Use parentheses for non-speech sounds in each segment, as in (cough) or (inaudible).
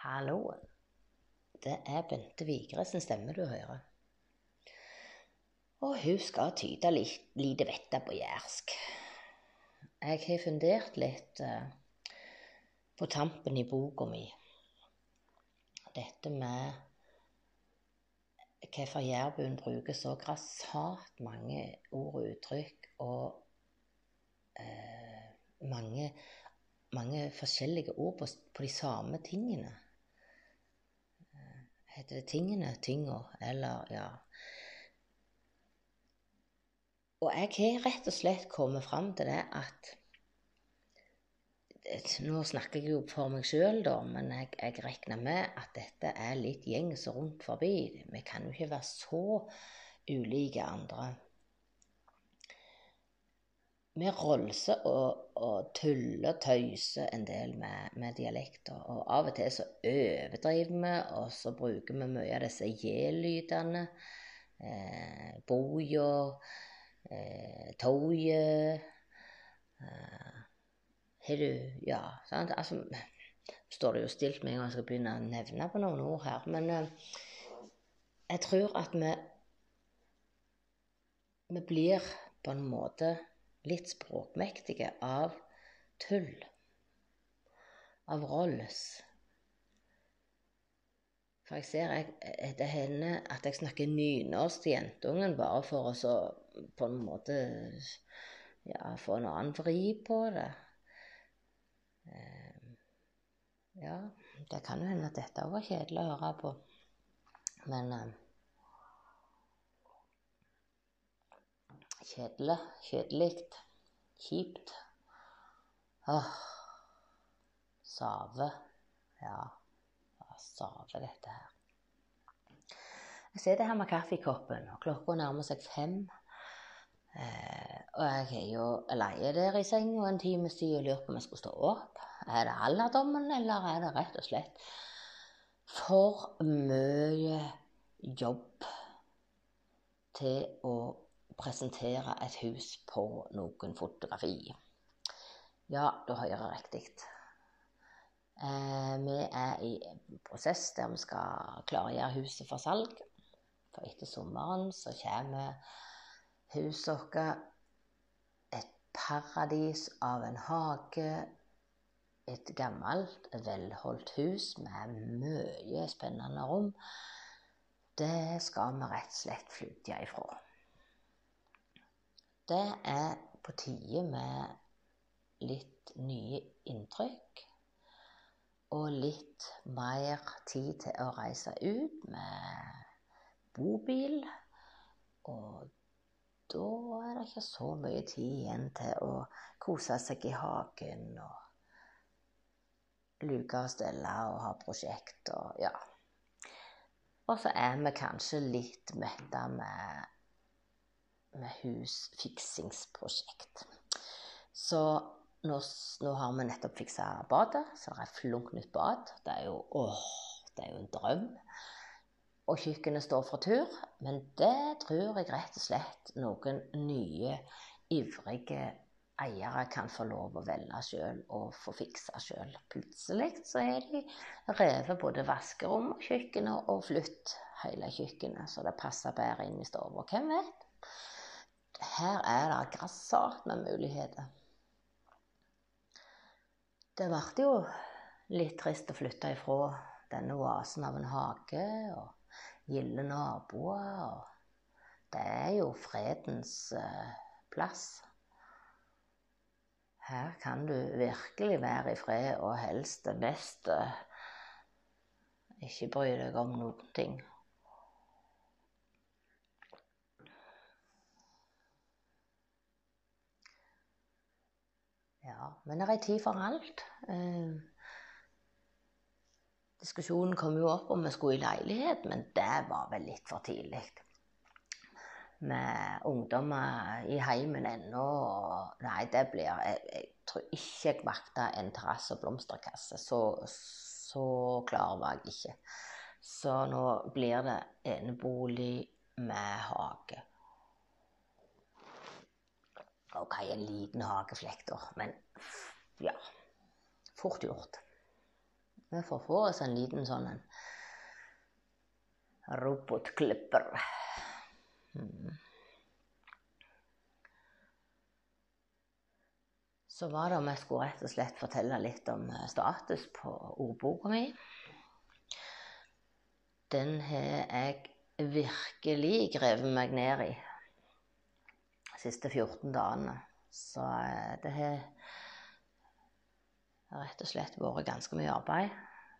Halloen. Det er Bente Vigre sin stemme du hører. Og hun skal tyde litt lite vette på jærsk. Jeg har fundert litt uh, på tampen i boka mi. Dette med hvorfor jærbuen bruker så grassat mange ord og uttrykk og eh, mange, mange forskjellige ord på, på de samme tingene heter det tingene, tinga, eller ja. Og jeg har rett og slett kommet fram til det at Nå snakker jeg jo for meg sjøl, da, men jeg, jeg, regner med at dette er litt gjengs rundt forbi. Vi kan jo ikke være så ulike andre vi rolser og, og tuller og tøyser en del med, med dialekter. Og av og til så overdriver vi, og så bruker vi mye av disse j-lydene. Eh, boja, eh, toget eh, du Ja, sant? Altså står det jo stilt med en gang jeg skal begynne å nevne på noen ord her. Men eh, jeg tror at vi Vi blir på en måte litt språkmektige av tull, av rolls. For jeg ser jeg, det hender at jeg snakker nynorsk til jentungen bare for å på en måte ja, få en annen vri på det. Eh, ja, det kan jo hende at dette òg var kjedelig å høre på. Men Kjedelig. Kjedelig. Kjipt. Åh. Save. Ja. Save, dette her. Jeg sitter her med kaffekoppen, og klokka nærmer seg fem. Eh, og jeg er jo leie der i senga en times tid og lurer på om jeg skulle stå opp. Er det alderdommen, eller er det rett og slett for mye jobb til å presentere et hus på noen fotografi. Ja, du hører riktig. Eh, vi er i prosess der vi skal klargjøre huset for salg. For etter sommeren så kommer huset vårt et paradis av en hage. Et gammelt, velholdt hus med mye spennende rom. Det skal vi rett og slett flytte ifra. Det er på tide med litt nye inntrykk. Og litt mer tid til å reise ut med bobil. Og da er det ikke så mye tid igjen til å kose seg i hagen og luke og stelle og ha prosjekt og ja. Og så er vi kanskje litt mette med med husfiksingsprosjekt. Så nå, nå, har vi nettopp fiksa badet, så det er flunk nytt bad. Det er jo åh, det er jo en drøm. Og kjøkkenet står for tur. Men det tror jeg rett og slett noen nye, ivrige eiere kan få lov å velge sjøl og få fiksa sjøl. Plutselig så er de revet både vaskerom og kjøkkenet og flytt hele kjøkkenet, så det passer bedre inn i stua. Hvem vet? Her er det grassat med muligheter. Det ble jo litt trist å flytte ifra denne oasen av en hage og gilde naboer. Og det er jo fredens eh, plass. Her kan du virkelig være i fred og helst det beste ikke bry deg om noen ting. Ja, men det er tid for alt. Eh, diskusjonen kom jo opp om vi skulle i leilighet, men det var vel litt for tidlig. Med ungdommer i heimen ennå Nei, det blir Jeg, jeg tror ikke jeg makter en terrasse og blomsterkasse. Så, så klar var jeg ikke. Så nå blir det enebolig med hage. Ok, en liten hageflekk, da. Men ja. Fort gjort. Vi får få oss en liten sånn en robotklipper. Mm. Så var det om jeg skulle rett og slett fortelle litt om eh, status på ordboka mi. Den har jeg virkelig grevet meg ned i de siste 14 dagene. Så eh, det har rett og slett vært ganske mye arbeid.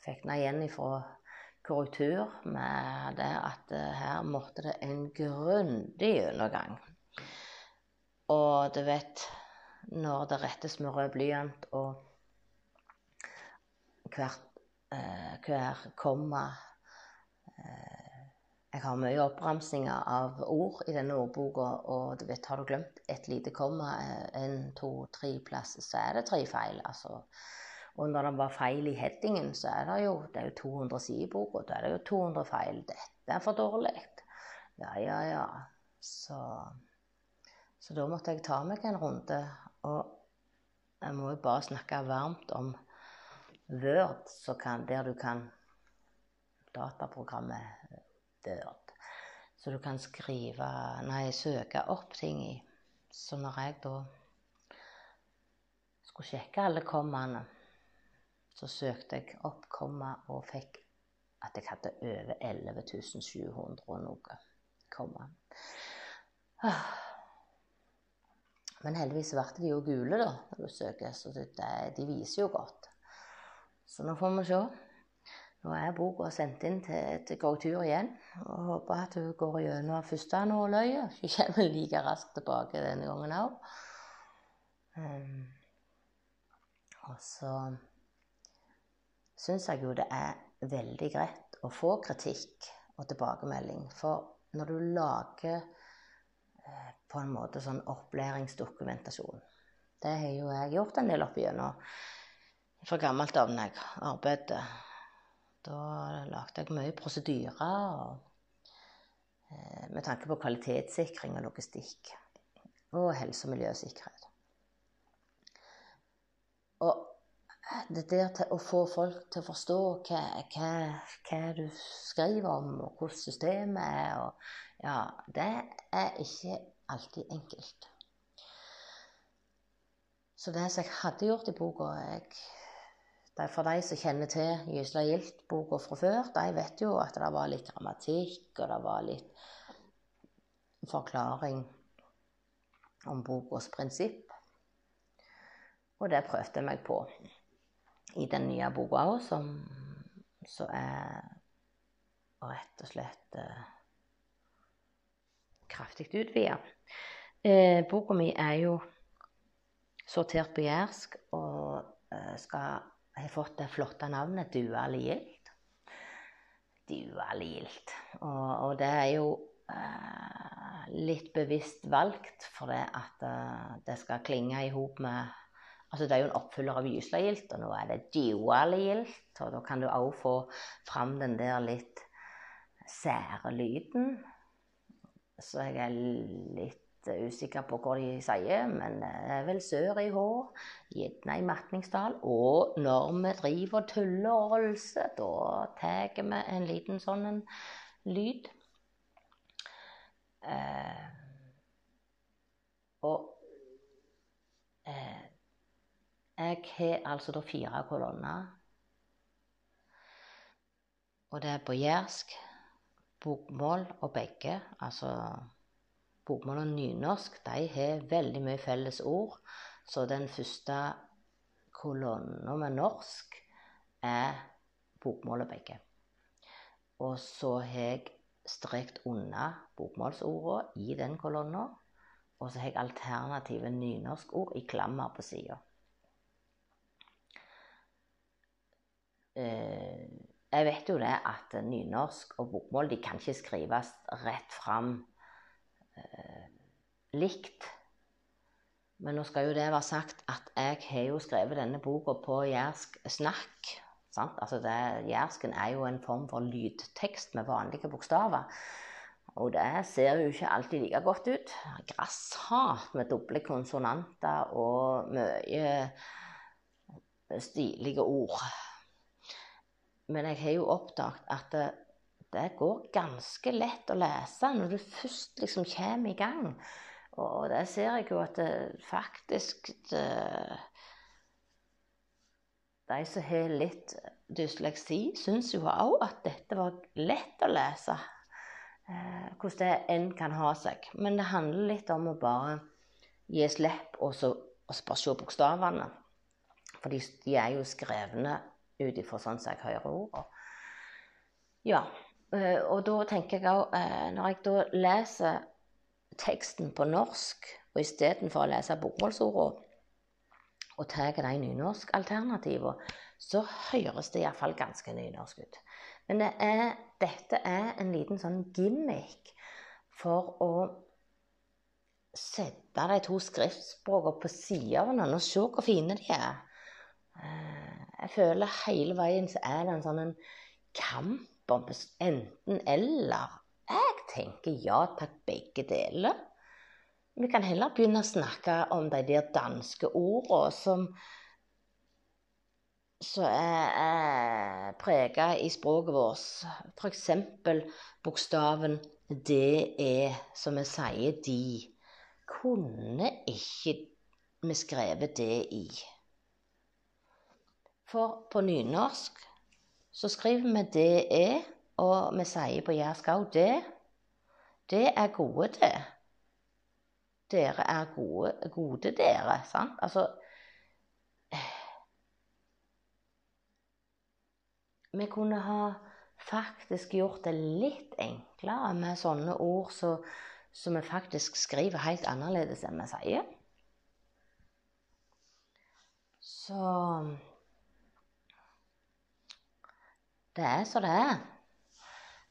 Fikk den igjen ifra korrektur med det at eh, her måtte det en grundig gjennomgang. Og du vet når det rettes med rød blyant, og hvert, eh, hver komma eh, Jeg har mye oppramsinger av ord i denne ordboka, og du vet, har du glemt et lite komma en, eh, to, tre plasser, så er det tre feil. altså. Og når det var feil i headingen, så er det jo det er jo 200 sider i boka. Da er det jo 200 feil. Dette er for dårlig. Ja, ja, ja. Så, så da måtte jeg ta meg en runde og jeg må jo bare snakke varmt om Word, kan, der du kan Dataprogrammet Word. Så du kan skrive Nei, søke opp ting i. Så når jeg da skulle sjekke alle kommaene, så søkte jeg opp komma og fikk at jeg hadde over 11 700 og noe komma. Ah. Men heldigvis ble de jo gule da, når du søker, så de viser jo godt. Så nå får vi se. Nå er boka sendt inn til, til korrektur igjen. og Håper at hun går gjennom første nåløye. Hun kommer like raskt tilbake denne gangen òg. Um, og så syns jeg jo det er veldig greit å få kritikk og tilbakemelding. For når du lager på en måte sånn opplæringsdokumentasjon. Det har jo jeg gjort en del opp igjennom fra gammelt av når jeg arbeidet. Da lagde jeg mye prosedyrer eh, med tanke på kvalitetssikring og logistikk. Og helse- og miljøsikkerhet. Og det der til å få folk til å forstå hva, hva, hva du skriver om, og hvordan systemet er, og, ja, det er ikke alltid enkelt. Så det som jeg hadde gjort i boka For de som kjenner til Gysla Gildt-boka fra før, de vet jo at det var litt grammatikk, og det var litt forklaring om bokas prinsipp. Og det prøvde jeg meg på i den nye boka òg, som, som er rett og slett eh, kraftig utvida. Eh, boka mi er jo sortert på jærsk og eh, skal ha fått det flotte navnet. Duale Gilt. Og, og, det er jo eh, litt bevisst valgt for det at uh, det skal klinge i hop med Altså Det er jo en oppfyller av Gysla-Gilt, og nå er det Duale-Gilt. Og da kan du òg få fram den der litt sære lyden så jeg er litt usikker på hva de sier, men det er vel sør i Hå, gjerne i Matningsdal. Og når vi driver og tuller og rolser, da tar vi en liten sånn en lyd. Eh, og eh, jeg har altså da fire kolonner. Og det er på jærsk, bokmål og begge, altså bokmål og nynorsk, de har veldig mye felles ord. Så den første kolonna med norsk er bokmål og begge. Og så har jeg strekt unna bokmålsordene i den kolonna. Og så har jeg alternative nynorskord i klammer på sida. Eh, jeg vet jo det at nynorsk og bokmål de kan ikke skrives rett fram likt. Men nå skal jo det være sagt at jeg har jo skrevet denne boka på jærsk snakk. Sant? Altså det, jærsken er jo en form for lydtekst med vanlige bokstaver. Og det ser jo ikke alltid like godt ut. Grasshat med doble konsonanter og mye stilige ord. men jeg har jo oppdaget at det, går ganske lett å lese når du først liksom kommer i gang. Og det ser jeg jo at det faktisk det, De som har litt dysleksi, syns jo òg at dette var lett å lese. Eh, hvordan det enn kan ha seg. Men det handler litt om å bare gi slipp og så, og så bare se bokstavene. For de, de, er jo skrevne ut ifra sånn som jeg hører ordene. Ja. Eh, og da tenker jeg òg eh, Når jeg da leser teksten på norsk, og istedenfor å lese bokmålsordene og tar de nynorskalternativene, så høres det iallfall ganske nynorsk ut. Men det er, dette er en liten sånn gimmick for å sette de to skriftspråkene på sida av hverandre og se hvor fine de er. Eh, jeg føler hele veien så er det en sånn en kamp om enten-eller. Jeg tenker ja takk, begge deler. Vi kan heller begynne å snakke om de der danske ordene som som er, er prega i språket vårt. F.eks. bokstaven DE, som vi sier de. Kunne ikke vi skrevet det i? For på nynorsk så skriver vi DE, og vi sier på jærsk òg det. Det er gode, det. Dere er gode, gode dere. Sant? Altså vi kunne ha faktisk gjort det litt enklere med sånne ord som så, vi faktisk skriver helt annerledes enn vi sier. Så Det er som det er.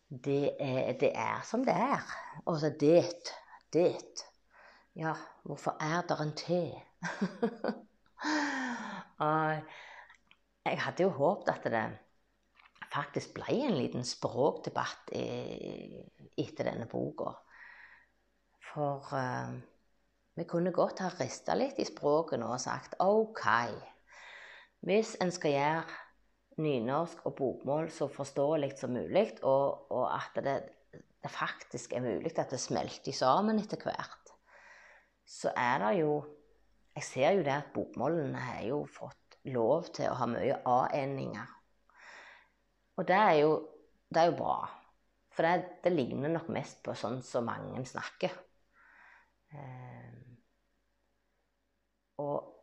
Det er, det er som det er. Og så det. Det. Ja, hvorfor er det en T? (laughs) jeg hadde jo håpet at det faktisk ble en liten språkdebatt etter denne boka. For uh, vi kunne godt ha rista litt i språket nå og sagt OK. Hvis en skal gjøre nynorsk og bokmål så forståelig som mulig, og, og at det, det, faktisk er mulig at det smelter sammen etter hvert, så er det jo Jeg ser jo det at bokmålene har jo fått lov til å ha mye a-endinger og det er jo, det er jo bra. For det, det, ligner nok mest på sånn som mange snakker. Eh, og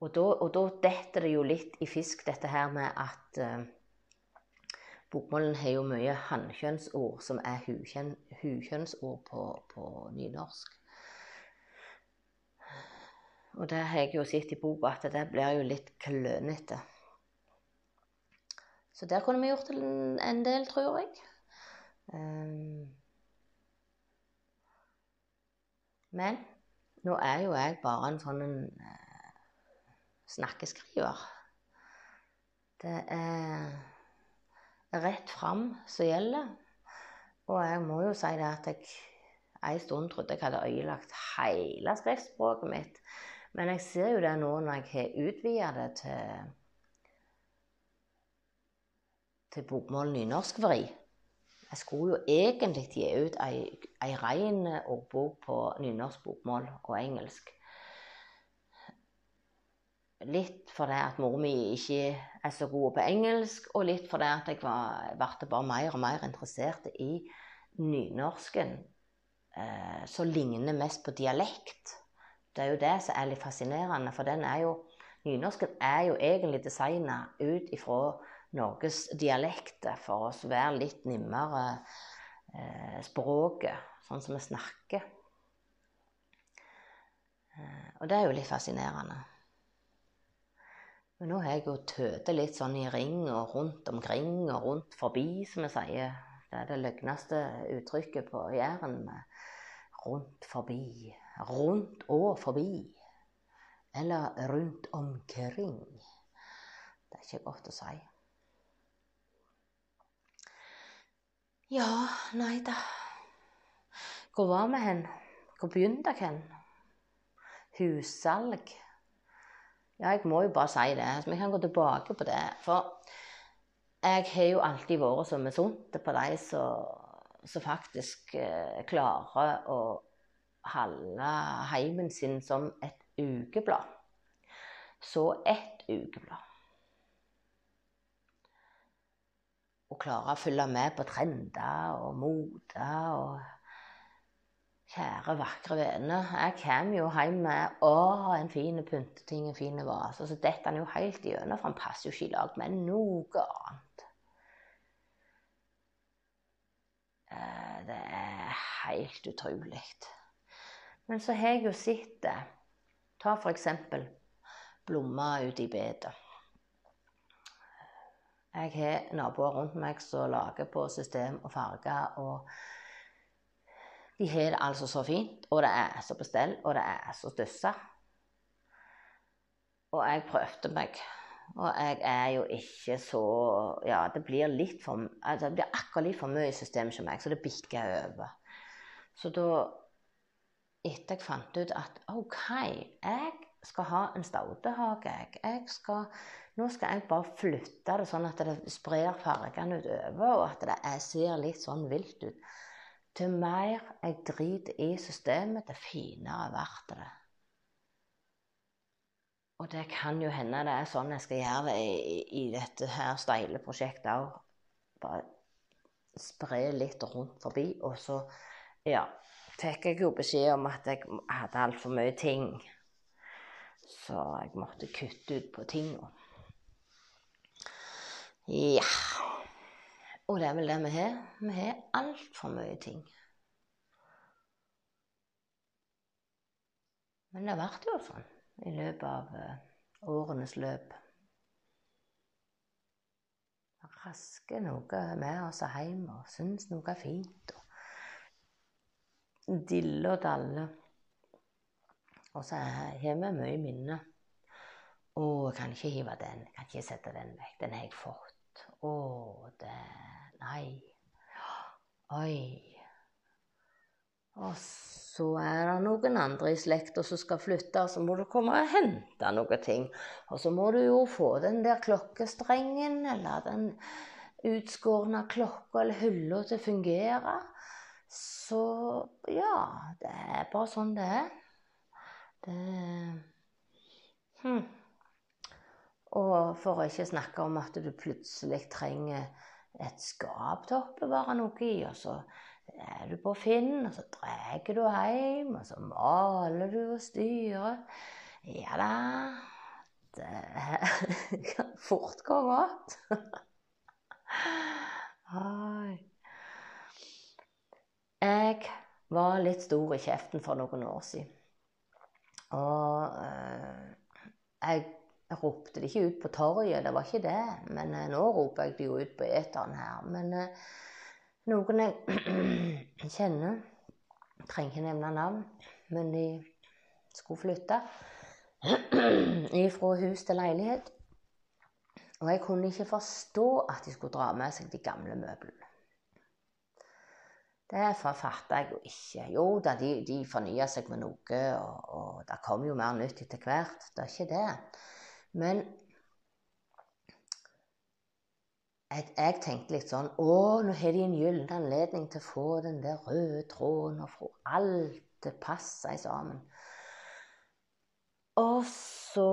Og da, og da, detter det jo litt i fisk, dette her med at eh, bokmålen har jo mye hannkjønnsord som er hukjønnsord på, på nynorsk. Og det har jeg jo sett i boka at det blir jo litt klønete. Så der kunne vi gjort en del, tror jeg. Um, men nå er jo jeg bare en sånn en, uh, snakkeskriver. Det er rett fram som gjelder. Og jeg må jo si det at jeg en stund trodde jeg hadde ødelagt hele skriftspråket mitt. Men jeg ser jo det nå når jeg har utvida det til, til bokmål nynorskvri. Jeg skulle jo egentlig gi ut ei, ei ren ordbok på nynorsk, bokmål og engelsk. Litt fordi at mor mi ikke er så god på engelsk, og litt fordi at jeg var, ble bare mer og mer interessert i nynorsken, eh, som ligner mest på dialekt. Det er jo det som er litt fascinerende, for den er jo Nynorsken er jo egentlig designa ut ifra Norges dialekter for å være litt nimmere eh, språket, sånn som vi snakker. Eh, og det er jo litt fascinerende. Men nå har jeg jo tøtet litt sånn i ring og rundt omkring og rundt forbi, som vi sier. Det er det løgneste uttrykket på Jæren. Rundt forbi rundt og forbi. Eller rundt omkring. Det er ikke godt å si. Ja, nei da. Hvor var vi hen? Hvor begynte jeg hen? Hussalg. Ja, jeg må jo bare si det. Så vi kan gå tilbake på det. For jeg har jo alltid vært så misunt på de som faktisk eh, klarer å holde heimen sin som et ukeblad. Så ett ukeblad. Å klare å følge med på trender og mote og Kjære, vakre vene. Jeg kommer jo hjem med å, en fin pynteting, en fin vase. Så detter han jo helt igjennom, for han passer jo ikke i lag med noe annet. Eh, det er helt utrolig. Men så har jeg jo sett det. Ta for eksempel blomster ute i bedet. Jeg har naboer rundt meg som lager på system og farger. og de har det altså så fint, og det er så på stell, og det er så stussa. Og jeg prøvde meg. Og jeg er jo ikke så Ja, det blir litt for altså Det blir akkurat litt for mye i systemet som meg, så det bikker over. Så da Etter jeg fant ut at OK, jeg skal ha en staudehage, jeg. jeg skal, nå skal jeg bare flytte det sånn at det sprer fargene utover, og at det ser litt sånn vilt ut. Til mer jeg driter i systemet, til finere blir det. Og det kan jo hende det er sånn jeg skal gjøre det i, i dette her steile prosjektet òg. Bare spre litt rundt forbi. Og så ja, fikk jeg jo beskjed om at jeg hadde altfor mye ting. Så jeg måtte kutte ut på tinga. Ja. Og det er vel det vi har. Vi har altfor mye ting. Men det ble jo sånn i løpet av uh, årenes løp. Rasker noe med oss hjem og syns noe er fint. og Dille og dalle. Og så har vi mye minner. Å, jeg kan ikke hive den. Jeg kan ikke sette den vekk. Den har jeg fått. Å, det Nei. Oi. Og så er det noen andre i slekta som skal flytte, og så må du komme og hente noen ting. Og så må du jo få den der klokkestrengen eller den utskårne klokka eller hylla til å fungere. Så ja, det er bare sånn det er. Det hm. Og for å ikke snakke om at du plutselig trenger et skap til å oppbevare noe i, og så er du på Finn, og så drar du hjem, og så maler du og styrer. Ja da Det (laughs) kan fort gå godt. (laughs) Jeg var litt stor i kjeften for noen år siden. Og øh, jeg jeg ropte det ikke ut på torget, det var ikke det. Men eh, nå roper jeg det jo ut på eteren her. Men eh, noen jeg (clears throat) kjenner Trenger ikke nevne navn, men de skulle flytte (clears throat) fra hus til leilighet. Og jeg kunne ikke forstå at de skulle dra med seg de gamle møblene. Det fatta jeg jo ikke. Jo da, de, de fornya seg med noe, og, og det kom jo mer nytt etter hvert. Det er ikke det. Men jeg, jeg, tenkte litt sånn Å, nå har de en gyllen anledning til å få den der røde tråden og få alt til å passe sammen. Og så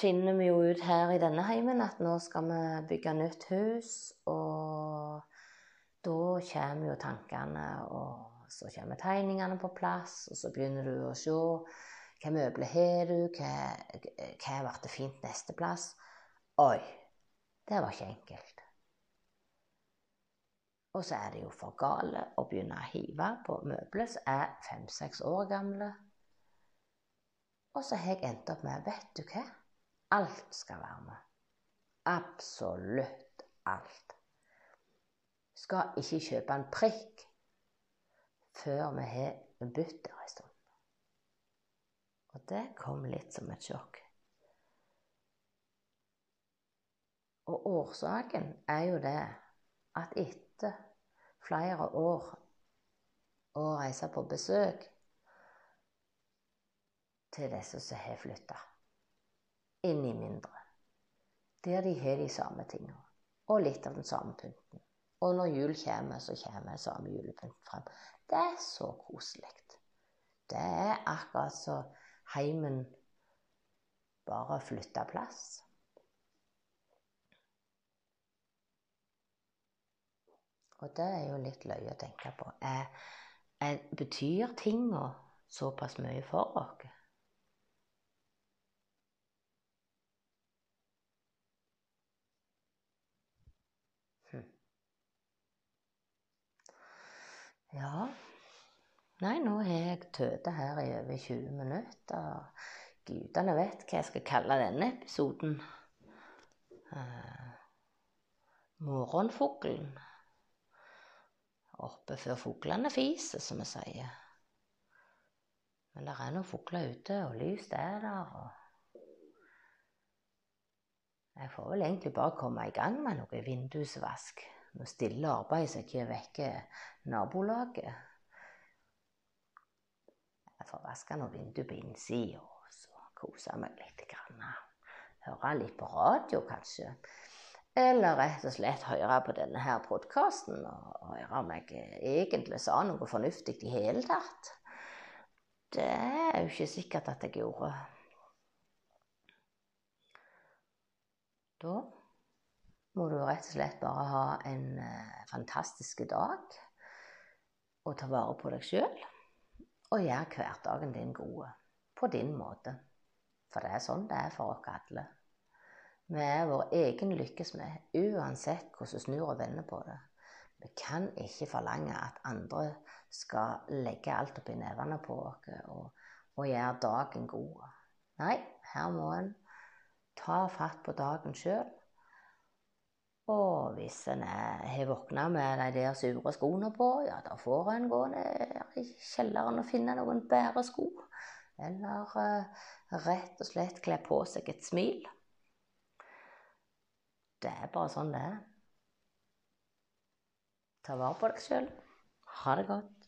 finner vi jo ut her i denne heimen at nå skal vi bygge nytt hus. Og da kommer jo tankene, og så kommer tegningene på plass, og så begynner du å se hva møbler har du? Hva, hva ble fint neste plass? Oi, det var ikke enkelt. Og så er det jo for gale å begynne å hive på møbler som er fem-seks år gamle. Og så har jeg endt opp med Vet du hva? Alt skal være med. Absolutt alt. Skal ikke kjøpe en prikk før vi har bytt stund. Og det kom litt som et sjokk. Og årsaken er jo det at etter flere år å reise på besøk til disse som har flytta, i mindre. Der de har de samme tingene. Og litt av den samme pynten. Og når jul kommer, så kommer samme julepynt frem. Det er så koselig. Det er akkurat så heimen bare flytta plass. Og det er jo litt løye å tenke på. Er, er, betyr tinga såpass mye for oss? Hm. Ja Nei, nå har jeg tøtet her i over 20 minutter. Gudene vet hva jeg skal kalle denne episoden. Uh, morgenfuglen oppe før fuglene fiser, som vi sier. Men det er noen fugler ute, og lys er der. og Jeg får vel egentlig bare komme i gang med noe vindusvask. Noe stille arbeid som ikke vekker nabolaget. Jeg får vaske noen vinduer på innsida og så kose meg litt. Grann. Høre litt på radio, kanskje. Eller rett og slett høre på denne her podkasten og høre om jeg egentlig sa noe fornuftig i hele tatt. Det er jo ikke sikkert at jeg gjorde. Da må du rett og slett bare ha en uh, fantastisk dag og ta vare på deg sjøl. Og gjør hverdagen din god på din måte. For det er sånn det er for oss alle. Vi er vår egen lykkes med, uansett hvordan vi snur og vender på det. Vi kan ikke forlange at andre skal legge alt oppi nevene på oss og, og, gjøre dagen god. Nei, her må en ta fatt på dagen sjøl. Og hvis en har våkna med de der sure skoene på, ja, da får en gå ned i kjelleren og finne noen bedre sko. Eller uh, rett og slett kle på seg et smil. Det er bare sånn det er. Ta vare på deg sjøl. Ha det godt.